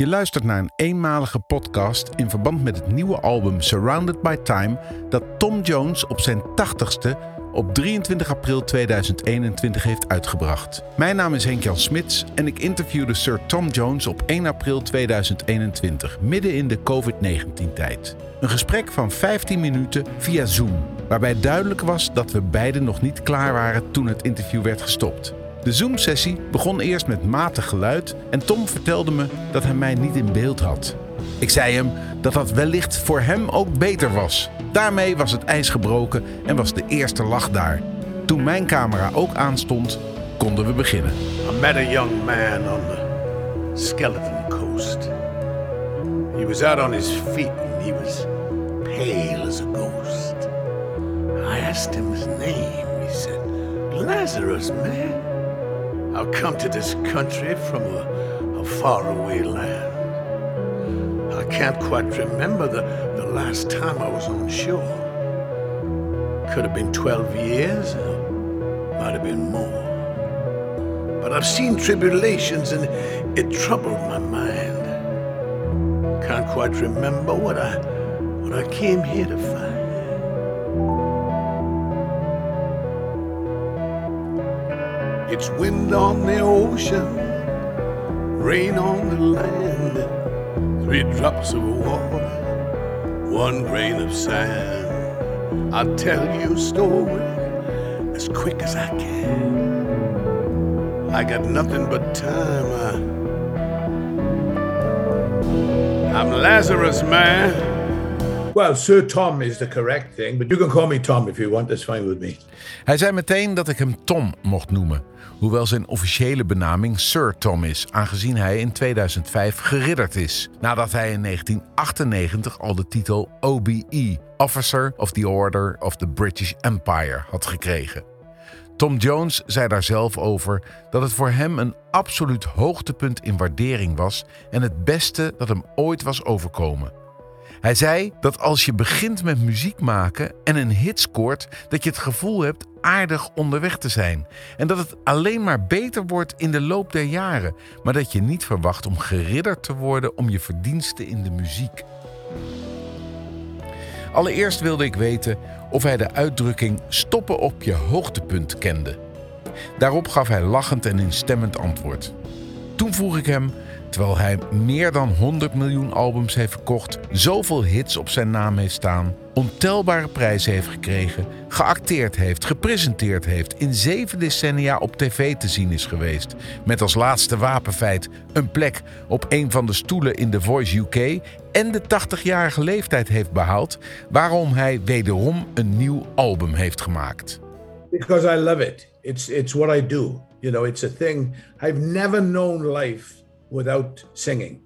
Je luistert naar een eenmalige podcast in verband met het nieuwe album Surrounded by Time dat Tom Jones op zijn 80ste op 23 april 2021 heeft uitgebracht. Mijn naam is Henk-Jan Smits en ik interviewde Sir Tom Jones op 1 april 2021, midden in de COVID-19-tijd. Een gesprek van 15 minuten via Zoom, waarbij duidelijk was dat we beiden nog niet klaar waren toen het interview werd gestopt. De Zoom-sessie begon eerst met matig geluid en Tom vertelde me dat hij mij niet in beeld had. Ik zei hem dat dat wellicht voor hem ook beter was. Daarmee was het ijs gebroken en was de eerste lach daar. Toen mijn camera ook aanstond, konden we beginnen. I met a young man on the Skeleton Coast. He was out on his feet and he was pale as a ghost. I asked him his name. He said, Lazarus, man. I've come to this country from a, a faraway land. I can't quite remember the, the last time I was on shore. Could have been 12 years, or might have been more. But I've seen tribulations and it troubled my mind. Can't quite remember what I what I came here to find. It's wind on the ocean, rain on the land, three drops of water, one grain of sand. I'll tell you a story as quick as I can. I got nothing but time. I, I'm Lazarus, man. Well, Sir Tom is the correct thing, but you can call me Tom if you want. That's fine with me. Hij zei meteen dat ik hem Tom mocht noemen, hoewel zijn officiële benaming Sir Tom is, aangezien hij in 2005 geridderd is, nadat hij in 1998 al de titel OBE, Officer of the Order of the British Empire, had gekregen. Tom Jones zei daar zelf over dat het voor hem een absoluut hoogtepunt in waardering was en het beste dat hem ooit was overkomen. Hij zei dat als je begint met muziek maken en een hit scoort, dat je het gevoel hebt aardig onderweg te zijn. En dat het alleen maar beter wordt in de loop der jaren, maar dat je niet verwacht om geridderd te worden om je verdiensten in de muziek. Allereerst wilde ik weten of hij de uitdrukking stoppen op je hoogtepunt kende. Daarop gaf hij lachend en instemmend antwoord. Toen vroeg ik hem terwijl hij meer dan 100 miljoen albums heeft verkocht, zoveel hits op zijn naam heeft staan, ontelbare prijzen heeft gekregen, geacteerd heeft, gepresenteerd heeft, in zeven decennia op tv te zien is geweest, met als laatste wapenfeit een plek op een van de stoelen in The Voice UK en de 80-jarige leeftijd heeft behaald, waarom hij wederom een nieuw album heeft gemaakt. Because I love it. It's it's what I do. You know, it's a thing. I've never known life without singing.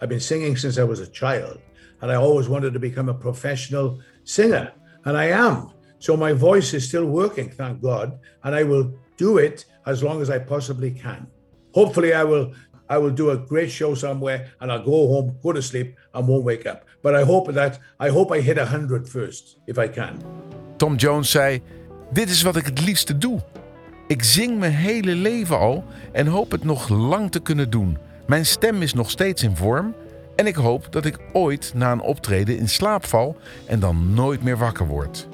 I've been singing since I was a child, and I always wanted to become a professional singer, and I am. So my voice is still working, thank God, and I will do it as long as I possibly can. Hopefully, I will. I will do a great show somewhere, and I'll go home, go to sleep, and won't wake up. But I hope that I hope I hit a hundred first, if I can. Tom Jones zei: "Dit is wat ik het liefste doe. Ik zing mijn hele leven al en hoop het nog lang te kunnen doen. Mijn stem is nog steeds in vorm en ik hoop dat ik ooit na een optreden in slaap val en dan nooit meer wakker word.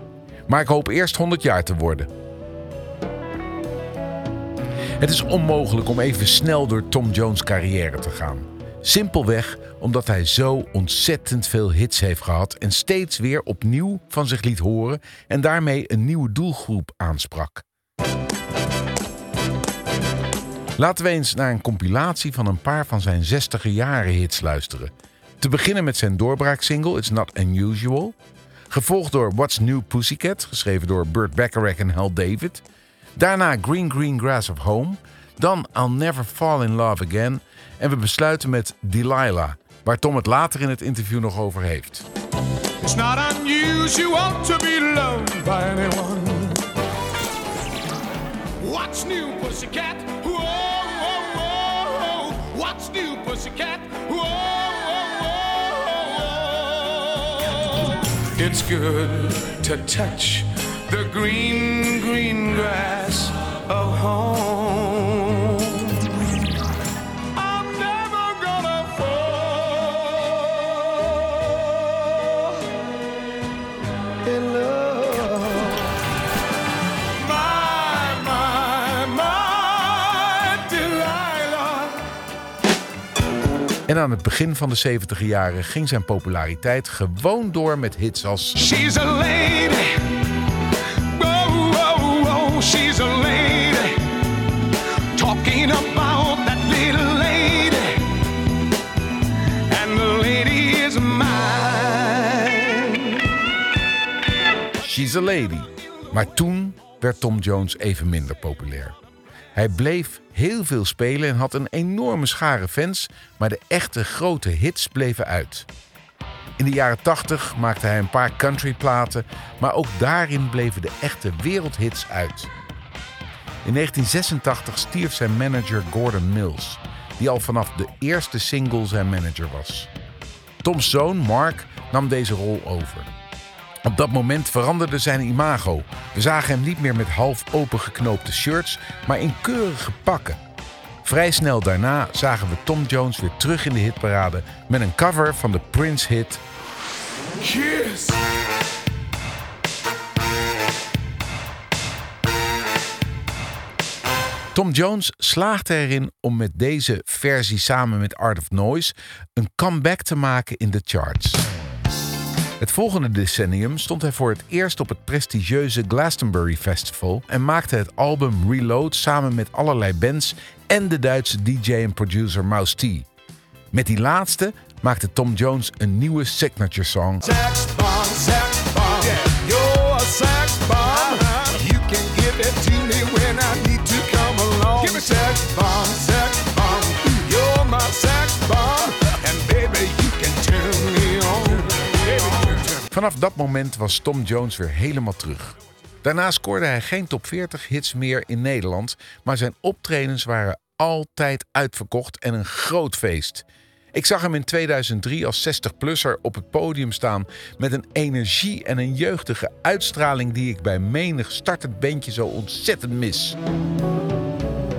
Maar ik hoop eerst 100 jaar te worden. Het is onmogelijk om even snel door Tom Jones' carrière te gaan. Simpelweg omdat hij zo ontzettend veel hits heeft gehad en steeds weer opnieuw van zich liet horen en daarmee een nieuwe doelgroep aansprak. Laten we eens naar een compilatie van een paar van zijn 60 jaren hits luisteren. Te beginnen met zijn doorbraaksingle It's Not Unusual. Gevolgd door What's New Pussycat, geschreven door Burt Bacharach en Hal David. Daarna Green Green Grass of Home. Dan I'll Never Fall in Love Again. En we besluiten met Delilah, waar Tom het later in het interview nog over heeft. It's not unusual to be loved by anyone. What's new, pussycat? Pussycat? Whoa, whoa, whoa. It's good to touch the green, green grass of home. En aan het begin van de 70 jaren ging zijn populariteit gewoon door met hits als She's a lady. She's a lady. Talking about that little lady. And the lady is mine. She's a Lady. Maar toen werd Tom Jones even minder populair. Hij bleef heel veel spelen en had een enorme schare fans, maar de echte grote hits bleven uit. In de jaren 80 maakte hij een paar countryplaten, maar ook daarin bleven de echte wereldhits uit. In 1986 stierf zijn manager Gordon Mills, die al vanaf de eerste single zijn manager was. Toms zoon Mark nam deze rol over. Op dat moment veranderde zijn imago. We zagen hem niet meer met half opengeknoopte shirts, maar in keurige pakken. Vrij snel daarna zagen we Tom Jones weer terug in de hitparade met een cover van de Prince-hit Kiss. Tom Jones slaagde erin om met deze versie samen met Art of Noise een comeback te maken in de charts. Het volgende decennium stond hij voor het eerst op het prestigieuze Glastonbury Festival en maakte het album Reload samen met allerlei bands en de Duitse DJ en producer Mouse T. Met die laatste maakte Tom Jones een nieuwe signature song. Sex bomb, Vanaf dat moment was Tom Jones weer helemaal terug. Daarna scoorde hij geen top 40 hits meer in Nederland, maar zijn optredens waren altijd uitverkocht en een groot feest. Ik zag hem in 2003 als 60-plusser op het podium staan met een energie en een jeugdige uitstraling die ik bij menig startend bandje zo ontzettend mis.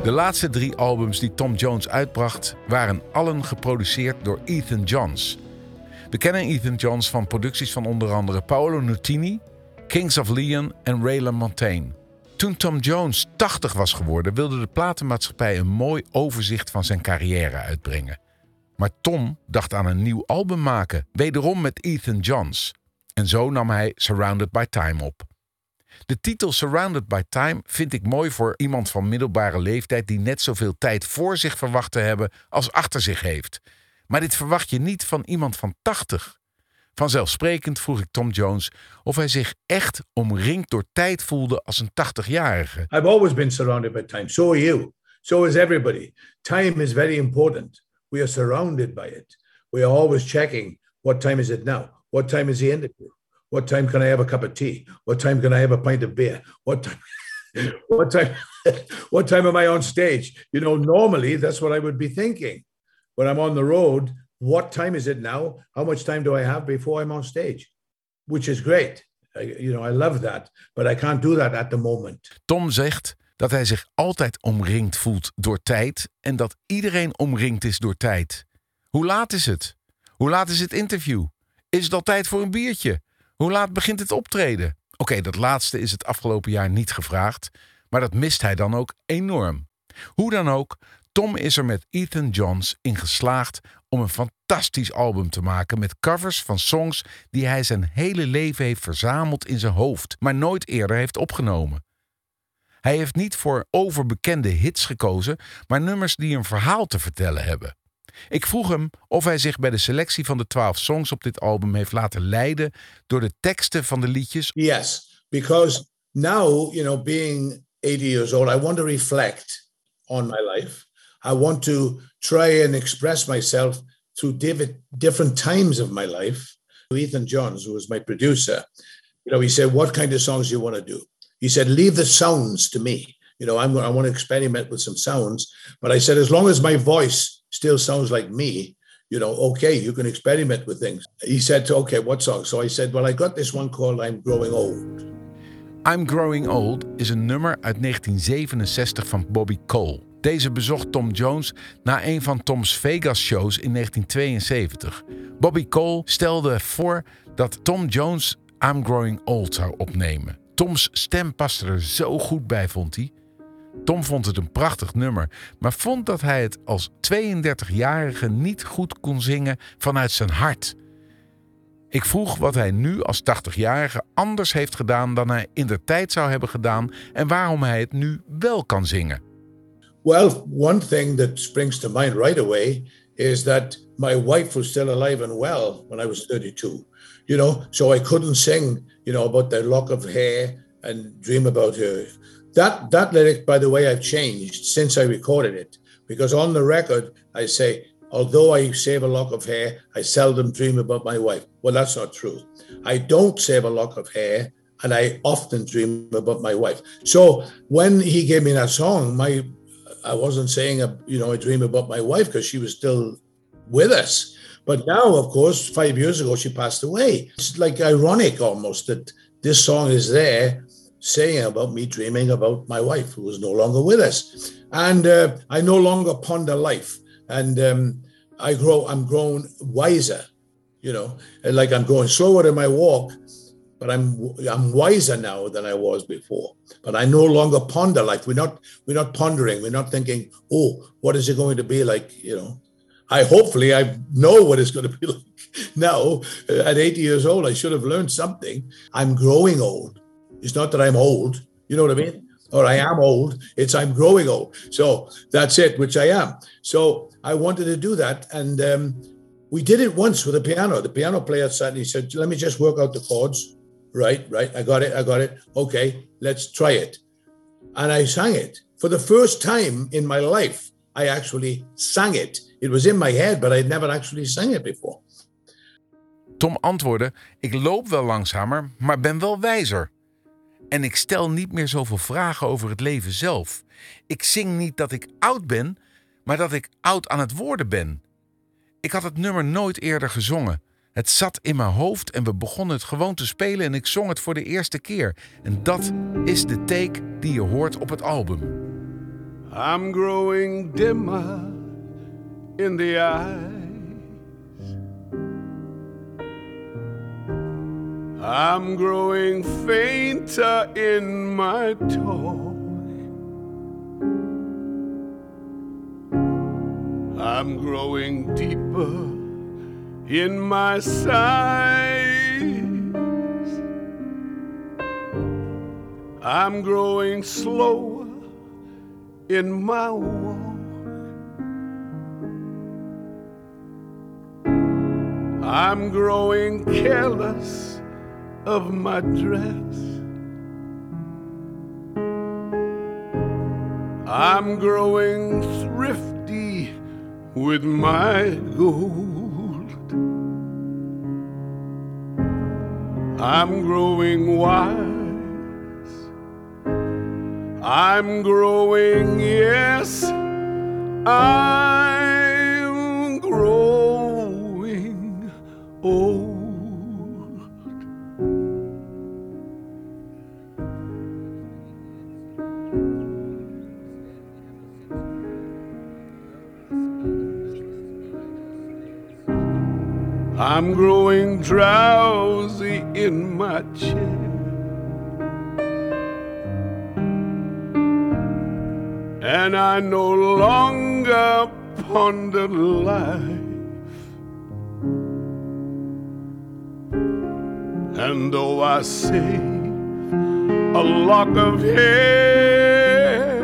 De laatste drie albums die Tom Jones uitbracht waren allen geproduceerd door Ethan Johns. We kennen Ethan Johns van producties van onder andere Paolo Nutini, Kings of Leon en Raylan Montaigne. Toen Tom Jones 80 was geworden, wilde de platenmaatschappij een mooi overzicht van zijn carrière uitbrengen. Maar Tom dacht aan een nieuw album maken, wederom met Ethan Johns. En zo nam hij Surrounded by Time op. De titel Surrounded by Time vind ik mooi voor iemand van middelbare leeftijd die net zoveel tijd voor zich verwacht te hebben als achter zich heeft. Maar dit verwacht je niet van iemand van 80. Vanzelfsprekend vroeg ik Tom Jones of hij zich echt omringd door tijd voelde als een 80-jarige. I've always been surrounded by time. So are you. So is everybody. Time is very important. We are surrounded by it. We are always checking what time is it now? What time is the interview? What time can I have a cup of tea? What time can I have a pint of beer? What time? What time? what time am I on stage? You know, normally that's what I would be thinking when I'm on the road. What time is it now? How much time do I have before I'm on stage? Which is great. You know, I love that, but I can't do that at the moment. Tom zegt dat hij zich altijd omringd voelt door tijd en dat iedereen omringd is door tijd. Hoe laat is het? Hoe laat is het interview? Is het al tijd voor een biertje? Hoe laat begint het optreden? Oké, dat laatste is het afgelopen jaar niet gevraagd, maar dat mist hij dan ook enorm. Hoe dan ook, Tom is er met Ethan Johns in geslaagd om een fantastisch album te maken met covers van songs die hij zijn hele leven heeft verzameld in zijn hoofd, maar nooit eerder heeft opgenomen. Hij heeft niet voor overbekende hits gekozen, maar nummers die een verhaal te vertellen hebben. Ik vroeg hem of hij zich bij de selectie van de twaalf songs op dit album heeft laten leiden door de teksten van de liedjes Yes, because now, you know, being 80 years old, I want to reflect on my life. I want to try and express myself through different times of my life. Ethan Johns, who was my producer, you know, he said, "What kind of songs do you want to do?" He said, "Leave the sounds to me. You know, I'm I want to experiment with some sounds." But I said, as long as my voice still sounds like me, you know, okay, you can experiment with things. He said, "Okay, what song?" So I said, "Well, I got this one called I'm Growing Old." I'm Growing Old is een nummer uit 1967 van Bobby Cole. Deze bezocht Tom Jones na een van Tom's Vegas-shows in 1972. Bobby Cole stelde voor dat Tom Jones I'm Growing Old zou opnemen. Toms stem paste er zo goed bij, vond hij. Tom vond het een prachtig nummer, maar vond dat hij het als 32-jarige niet goed kon zingen vanuit zijn hart. Ik vroeg wat hij nu als 80-jarige anders heeft gedaan dan hij in de tijd zou hebben gedaan en waarom hij het nu wel kan zingen. Well, one thing that springs to mind right away is that my wife was still alive and well when I was 32. You know, so I couldn't sing, you know, about the lock of hair and dream about her. That that lyric, by the way, I've changed since I recorded it because on the record I say, although I save a lock of hair, I seldom dream about my wife. Well, that's not true. I don't save a lock of hair, and I often dream about my wife. So when he gave me that song, my I wasn't saying, a you know, I dream about my wife because she was still with us. But now, of course, five years ago, she passed away. It's like ironic almost that this song is there saying about me dreaming about my wife who was no longer with us. And uh, I no longer ponder life. And um, I grow, I'm grown wiser, you know, and like I'm going slower in my walk, but I'm I'm wiser now than I was before. But I no longer ponder life. We're not we're not pondering. We're not thinking, oh, what is it going to be like? You know, I hopefully I know what it's going to be like now. At 80 years old, I should have learned something. I'm growing old. It's not that I'm old, you know what I mean? Or I am old. It's I'm growing old. So that's it, which I am. So I wanted to do that. And um, we did it once with a piano. The piano player sat and he said, Let me just work out the chords. Right, right. I got it. I got it. Okay, let's try it. And I sang it. For the first time in my life, I actually sang it It was in my head, but I'd never actually sang it before. Tom antwoordde: Ik loop wel langzamer, maar ben wel wijzer. En ik stel niet meer zoveel vragen over het leven zelf. Ik zing niet dat ik oud ben, maar dat ik oud aan het worden ben. Ik had het nummer nooit eerder gezongen. Het zat in mijn hoofd en we begonnen het gewoon te spelen en ik zong het voor de eerste keer. En dat is de take die je hoort op het album. I'm growing dimmer in the eyes. I'm growing fainter in my talk. I'm growing deeper in my sighs. I'm growing slower in my walk. I'm growing careless of my dress. I'm growing thrifty with my gold. I'm growing wise. I'm growing, yes, I'm I'm growing drowsy in my chair. And I no longer ponder life. And though I save a lock of hair,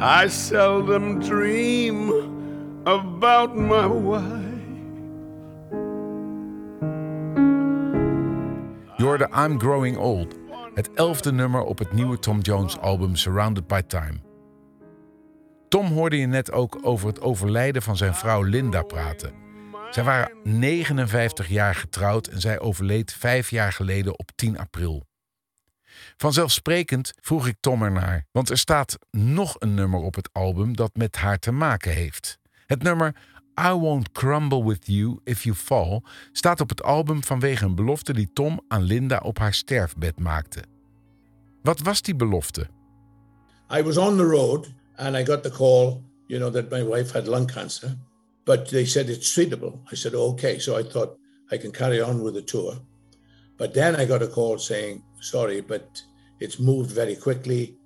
I seldom dream about my wife. Je hoorde I'm Growing Old, het elfde nummer op het nieuwe Tom Jones album Surrounded by Time. Tom hoorde je net ook over het overlijden van zijn vrouw Linda praten. Zij waren 59 jaar getrouwd en zij overleed vijf jaar geleden op 10 april. Vanzelfsprekend vroeg ik Tom ernaar, want er staat nog een nummer op het album dat met haar te maken heeft. Het nummer I Won't Crumble With You If You Fall staat op het album vanwege een belofte die Tom aan Linda op haar sterfbed maakte. Wat was die belofte? I was on the road and I got the call, you know, that my wife had lung cancer. But they said it's treatable. I said, okay. So I thought I can carry on with the tour. But then I got a call saying, sorry, but it's moved very quickly.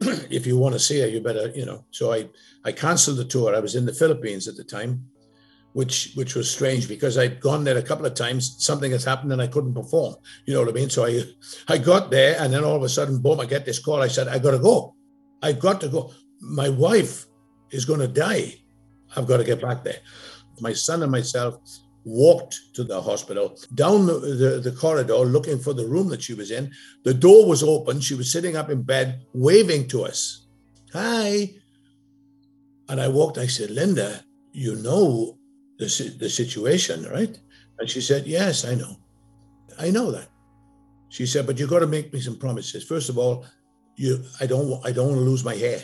if you want to see her, you better, you know. So I, I canceled the tour. I was in the Philippines at the time, which which was strange because I'd gone there a couple of times. Something has happened and I couldn't perform. You know what I mean? So I I got there and then all of a sudden, boom! I get this call. I said, I got to go. I've got to go. My wife is going to die. I've got to get back there. My son and myself walked to the hospital down the, the, the, corridor looking for the room that she was in. The door was open. She was sitting up in bed waving to us. Hi. And I walked, I said, Linda, you know the, the situation, right? And she said, Yes, I know. I know that. She said, but you got to make me some promises. First of all, you I don't I don't want to lose my hair.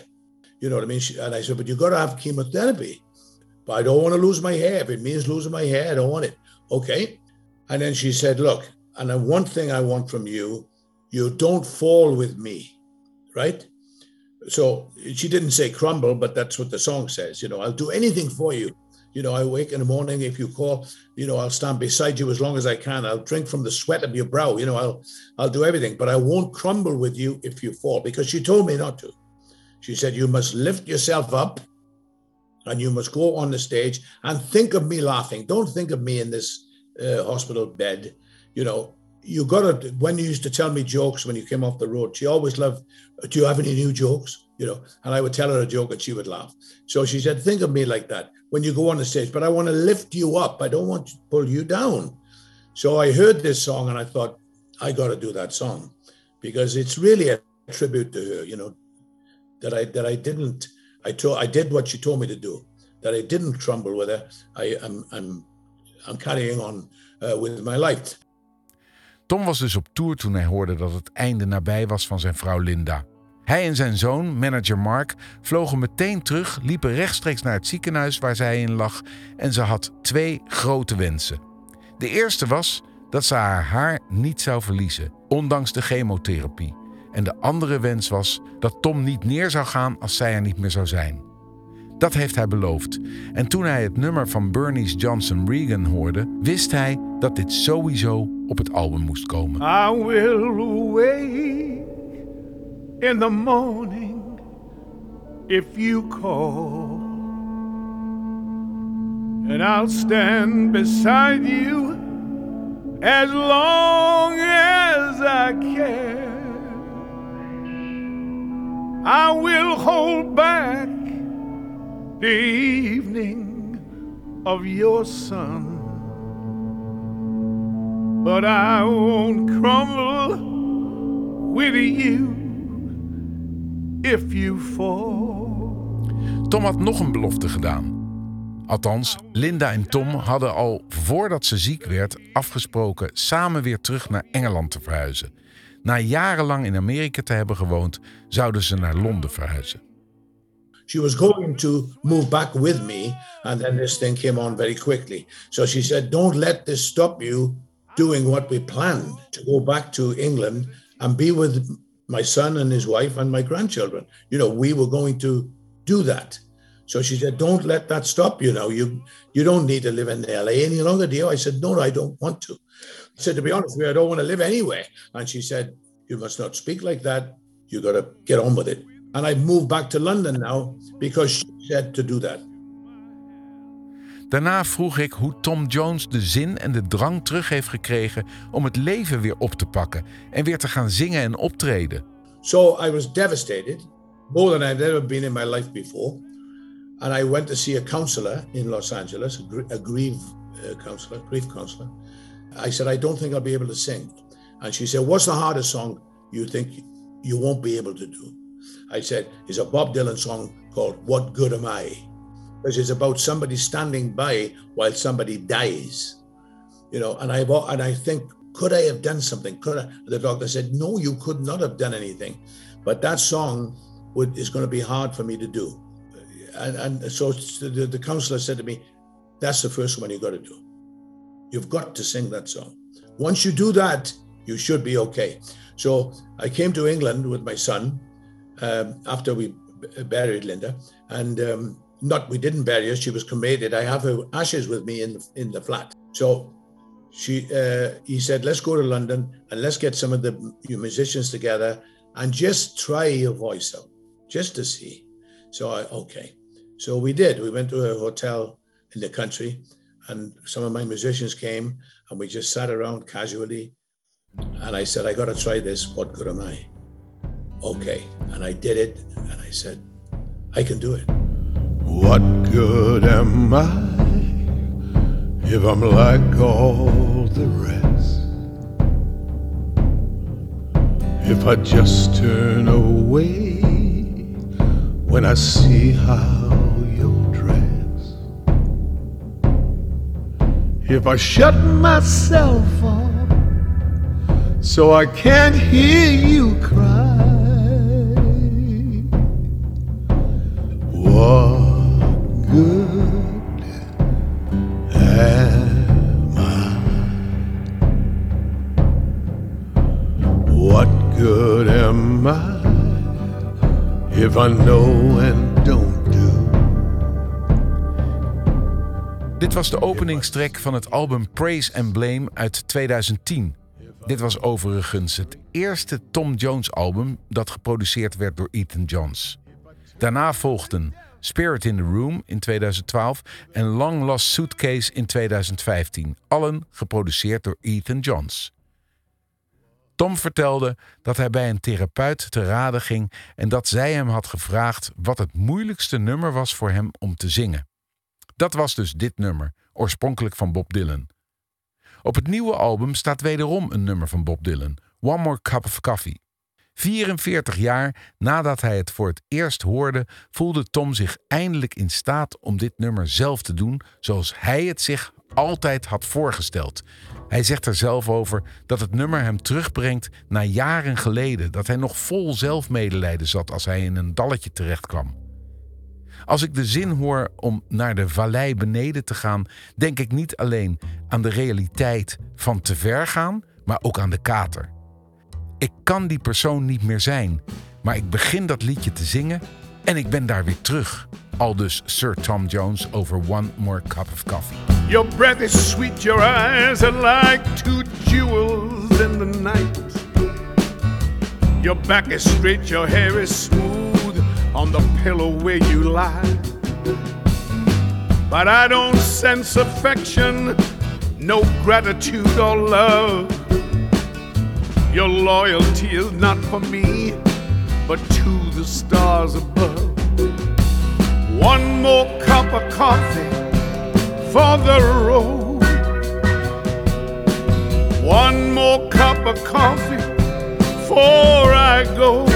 You know what I mean? She, and I said, but you got to have chemotherapy. But I don't want to lose my hair. If it means losing my hair, I don't want it. Okay. And then she said, Look, and then one thing I want from you, you don't fall with me. Right? So she didn't say crumble, but that's what the song says. You know, I'll do anything for you. You know, I wake in the morning. If you call, you know, I'll stand beside you as long as I can. I'll drink from the sweat of your brow. You know, I'll I'll do everything, but I won't crumble with you if you fall because she told me not to. She said you must lift yourself up and you must go on the stage and think of me laughing. Don't think of me in this uh, hospital bed. You know, you got to, when you used to tell me jokes when you came off the road, she always loved, Do you have any new jokes? You know, and I would tell her a joke and she would laugh. So she said, Think of me like that when you go on the stage, but I want to lift you up. I don't want to pull you down. So I heard this song and I thought, I got to do that song because it's really a tribute to her, you know, that I, that I didn't, I told I did what she told me to do. That I didn't crumble with her. I, I'm, I'm, I'm carrying on uh, with my life. Tom was dus op tour toen hij hoorde dat het einde nabij was van zijn vrouw Linda. Hij en zijn zoon, manager Mark, vlogen meteen terug, liepen rechtstreeks naar het ziekenhuis waar zij in lag en ze had twee grote wensen. De eerste was dat ze haar haar niet zou verliezen, ondanks de chemotherapie. En de andere wens was dat Tom niet neer zou gaan als zij er niet meer zou zijn. Dat heeft hij beloofd. En toen hij het nummer van Bernice Johnson Regan hoorde, wist hij dat dit sowieso op het album moest komen. I will wake in the morning if you call. And I'll stand beside you as long as I can. I will hold back the evening of your son, but I won't crumble with you if you fall. Tom had nog een belofte gedaan. Althans, Linda en Tom hadden al voordat ze ziek werd afgesproken samen weer terug naar Engeland te verhuizen. Na jarenlang in Amerika te hebben gewoond, zouden ze naar Londen verhuizen. She was going to move back with me, and then this thing came on very quickly. So she said, Don't let this stop you doing what we planned to go back to England and be with my son and his wife and my grandchildren. You know, we were going to do that. So she said, Don't let that stop you now. You you don't need to live in LA any longer, do you? I said, No, I don't want to. I said, to be honest with you, I don't want to live anywhere. And she said, you must not speak like that. You got to get on with it. And I moved back to London now because she said to do that. Daarna vroeg ik hoe Tom Jones de zin en de drang terug heeft gekregen om het leven weer op te pakken en weer te gaan zingen en optreden. So I was devastated, more than I've ever been in my life before. And I went to see a counselor in Los Angeles, a, grief uh, counselor, grief counselor. I said, I don't think I'll be able to sing. And she said, What's the hardest song you think you won't be able to do? I said, It's a Bob Dylan song called What Good Am I? Because it's about somebody standing by while somebody dies. You know, and I and I think, could I have done something? Could I? The doctor said, No, you could not have done anything. But that song would, is going to be hard for me to do. And, and so the, the counselor said to me, That's the first one you got to do. You've got to sing that song. Once you do that, you should be okay. So I came to England with my son um, after we buried Linda, and um, not we didn't bury her; she was cremated. I have her ashes with me in the, in the flat. So she, uh, he said, "Let's go to London and let's get some of the musicians together and just try your voice out, just to see. So I, okay. So we did. We went to a hotel in the country, and some of my musicians came, and we just sat around casually. And I said, I got to try this. What good am I? Okay. And I did it, and I said, I can do it. What good am I if I'm like all the rest? If I just turn away when I see how If I shut myself off so I can't hear you cry? What good am I? What good am I if I know was de openingstrek van het album Praise and Blame uit 2010. Dit was overigens het eerste Tom Jones album dat geproduceerd werd door Ethan Johns. Daarna volgden Spirit in the Room in 2012 en Long Lost Suitcase in 2015, allen geproduceerd door Ethan Johns. Tom vertelde dat hij bij een therapeut te raden ging en dat zij hem had gevraagd wat het moeilijkste nummer was voor hem om te zingen. Dat was dus dit nummer, oorspronkelijk van Bob Dylan. Op het nieuwe album staat wederom een nummer van Bob Dylan, One More Cup of Coffee. 44 jaar nadat hij het voor het eerst hoorde, voelde Tom zich eindelijk in staat om dit nummer zelf te doen zoals hij het zich altijd had voorgesteld. Hij zegt er zelf over dat het nummer hem terugbrengt naar jaren geleden, dat hij nog vol zelfmedelijden zat als hij in een dalletje terechtkwam. Als ik de zin hoor om naar de vallei beneden te gaan, denk ik niet alleen aan de realiteit van te ver gaan, maar ook aan de kater. Ik kan die persoon niet meer zijn, maar ik begin dat liedje te zingen en ik ben daar weer terug. Al dus Sir Tom Jones over One More Cup of Coffee. Your breath is sweet, your eyes are like two jewels in the night. Your back is straight, your hair is smooth on the pillow where you lie. But I don't sense affection, no gratitude or love. Your loyalty is not for me, but to the stars above. One more cup of coffee for the road. One more cup of coffee before I go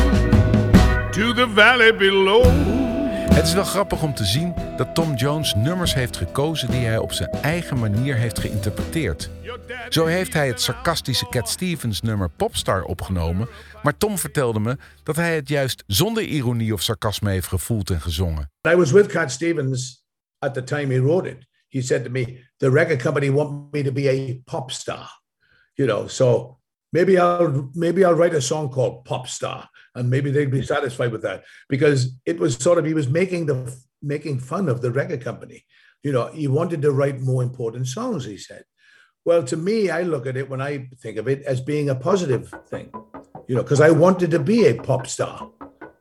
to the valley below. Het is wel grappig om te zien dat Tom Jones nummers heeft gekozen die hij op zijn eigen manier heeft geïnterpreteerd. Zo heeft hij het sarcastische Cat Stevens nummer Popstar opgenomen, maar Tom vertelde me dat hij het juist zonder ironie of sarcasme heeft gevoeld en gezongen. I was with Cat Stevens at the time he wrote it. He said to me, "The record company want me to be a pop star." You know, so maybe I'll maybe I'll write a song called Pop Star, and maybe they'd be satisfied with that because it was sort of he was making the making fun of the record company. You know, he wanted to write more important songs. He said. Well, to me, I look at it when I think of it as being a positive thing. You know, because I wanted to be a pop star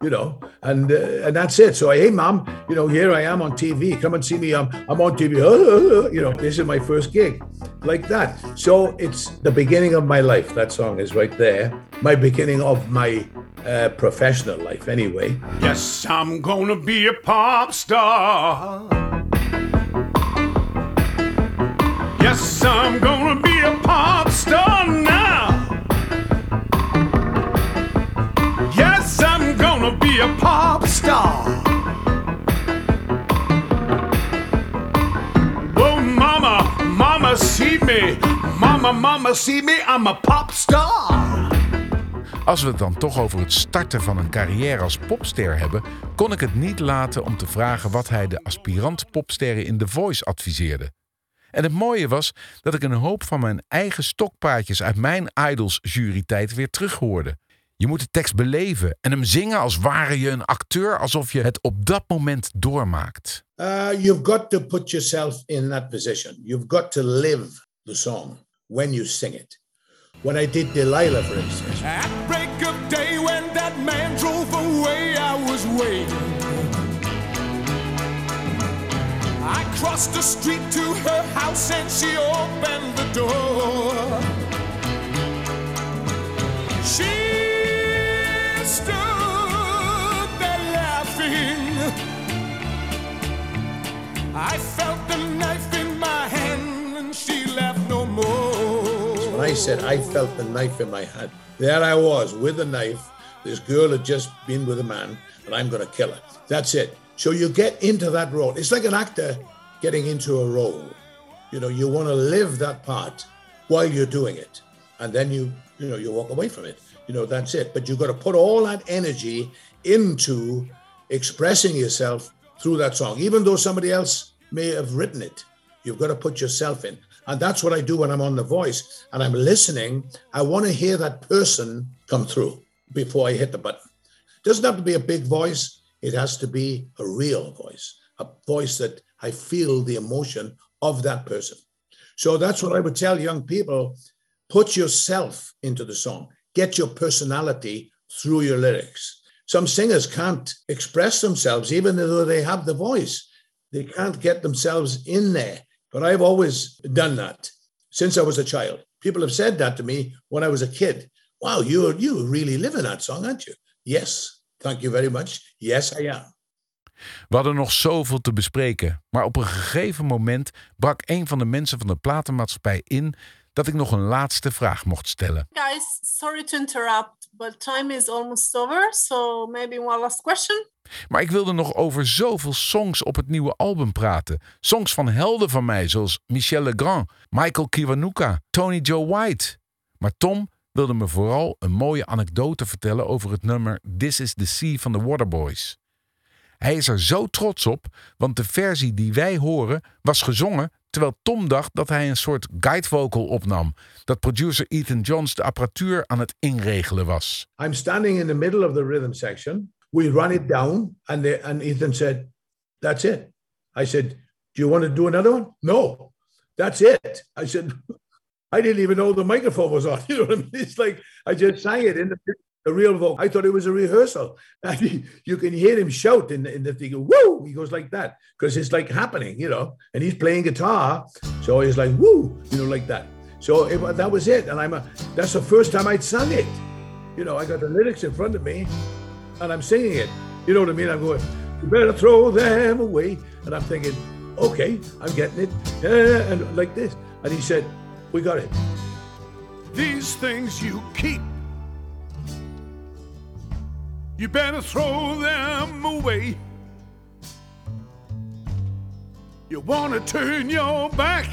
you know, and uh, and that's it. So, hey, mom, you know, here I am on TV. Come and see me. I'm I'm on TV. you know, this is my first gig, like that. So it's the beginning of my life. That song is right there. My beginning of my uh, professional life, anyway. Yes, I'm gonna be a pop star. Yes, I'm gonna be a pop star now. Yes, I'm gonna be a pop star. See me. Mama, mama, see me. I'm a pop star. Als we het dan toch over het starten van een carrière als popster hebben, kon ik het niet laten om te vragen wat hij de aspirant popsterren in The Voice adviseerde. En het mooie was dat ik een hoop van mijn eigen stokpaardjes uit mijn Idols jurytijd weer terughoorde. Je moet de tekst beleven en hem zingen als ware je een acteur, alsof je het op dat moment doormaakt. Uh, you've got to put yourself in that position. You've got to live the song when you sing it. When I did Delilah, for instance. At break of day when that man drove away, I was waiting. I crossed the street to her house and she opened the door. She stood I felt the knife in my hand and she laughed no more. When I said I felt the knife in my hand, there I was with a knife. This girl had just been with a man, and I'm going to kill her. That's it. So you get into that role. It's like an actor getting into a role. You know, you want to live that part while you're doing it, and then you, you know, you walk away from it. You know, that's it. But you've got to put all that energy into expressing yourself through that song, even though somebody else may have written it. You've got to put yourself in. And that's what I do when I'm on The Voice and I'm listening. I want to hear that person come through before I hit the button. Doesn't have to be a big voice, it has to be a real voice, a voice that I feel the emotion of that person. So that's what I would tell young people put yourself into the song, get your personality through your lyrics. Some singers can't express themselves, even though they have the voice. They can't get themselves in there. But I've always done that since I was a child. People have said that to me when I was a kid. Wow, you you really live in that song, aren't you? Yes, thank you very much. Yes, I am. We hadden nog zoveel te bespreken, maar op een gegeven moment brak een van de mensen van de platenmaatschappij in dat ik nog een laatste vraag mocht stellen. Guys, sorry to interrupt, but time is almost over, so maybe one last question. Maar ik wilde nog over zoveel songs op het nieuwe album praten. Songs van helden van mij, zoals Michel Legrand, Michael Kiwanuka, Tony Joe White. Maar Tom wilde me vooral een mooie anekdote vertellen over het nummer This is the Sea van de Waterboys. Hij is er zo trots op, want de versie die wij horen was gezongen terwijl Tom dacht dat hij een soort guide vocal opnam, dat producer Ethan Johns de apparatuur aan het inregelen was. I'm standing in the middle of the rhythm section. We run it down, and and Ethan said, "That's it." I said, "Do you want to do another one?" No, that's it. I said, "I didn't even know the microphone was on." You know what I mean? It's like I just sang it in the, the real vocal. I thought it was a rehearsal. And you can hear him shout in the, in the thing. Woo! He goes like that because it's like happening, you know. And he's playing guitar, so he's like woo, you know, like that. So it, that was it, and I'm a, that's the first time I'd sung it. You know, I got the lyrics in front of me, and I'm singing it. You know what I mean? I'm going, you better throw them away. And I'm thinking, okay, I'm getting it. And like this. And he said, we got it. These things you keep, you better throw them away. You want to turn your back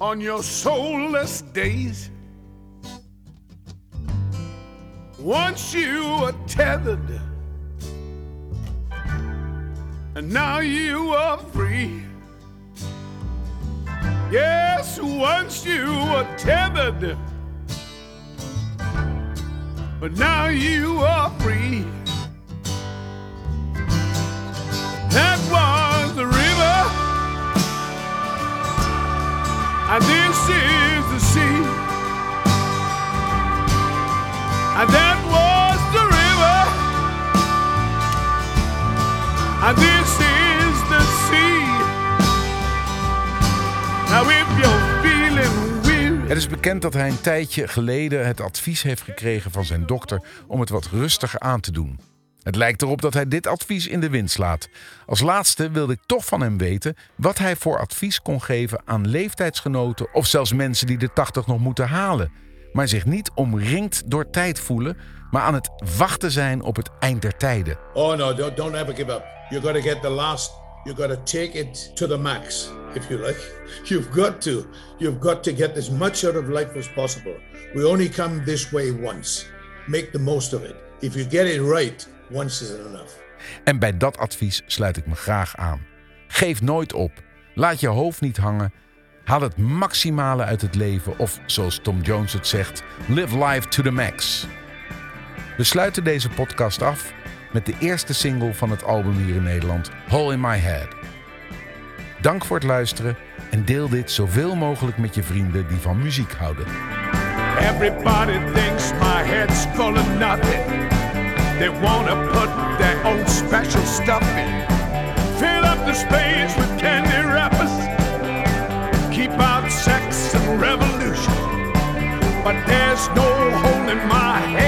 on your soulless days. Once you were tethered, and now you are free. Yes, once you were tethered, but now you are free. That was the river, and this is the sea. And that was the river. And this is is bekend dat hij een tijdje geleden het advies heeft gekregen van zijn dokter om het wat rustiger aan te doen. Het lijkt erop dat hij dit advies in de wind slaat. Als laatste wilde ik toch van hem weten wat hij voor advies kon geven aan leeftijdsgenoten of zelfs mensen die de 80 nog moeten halen, maar zich niet omringd door tijd voelen, maar aan het wachten zijn op het eind der tijden. Oh no, don't, ever give up. You got to get the last. You got to take it to the max, if you like. You've got to. You've got to get as much out of life as possible. We only come this way once. Make the most of it. If you get it right, once isn't enough. En bij dat advies sluit ik me graag aan. Geef nooit op. Laat je hoofd niet hangen. Haal het maximale uit het leven of zoals Tom Jones het zegt, live life to the max. We sluiten deze podcast af met de eerste single van het album hier in Nederland, Hole in My Head. Dank voor het luisteren en deel dit zoveel mogelijk met je vrienden die van muziek houden. Everybody thinks my head's full of nothing. They wanna put their own special stuff in. Fill up the space with candy wrappers. Keep out sex and revolution. But there's no holding my head.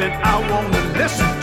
that I wanna listen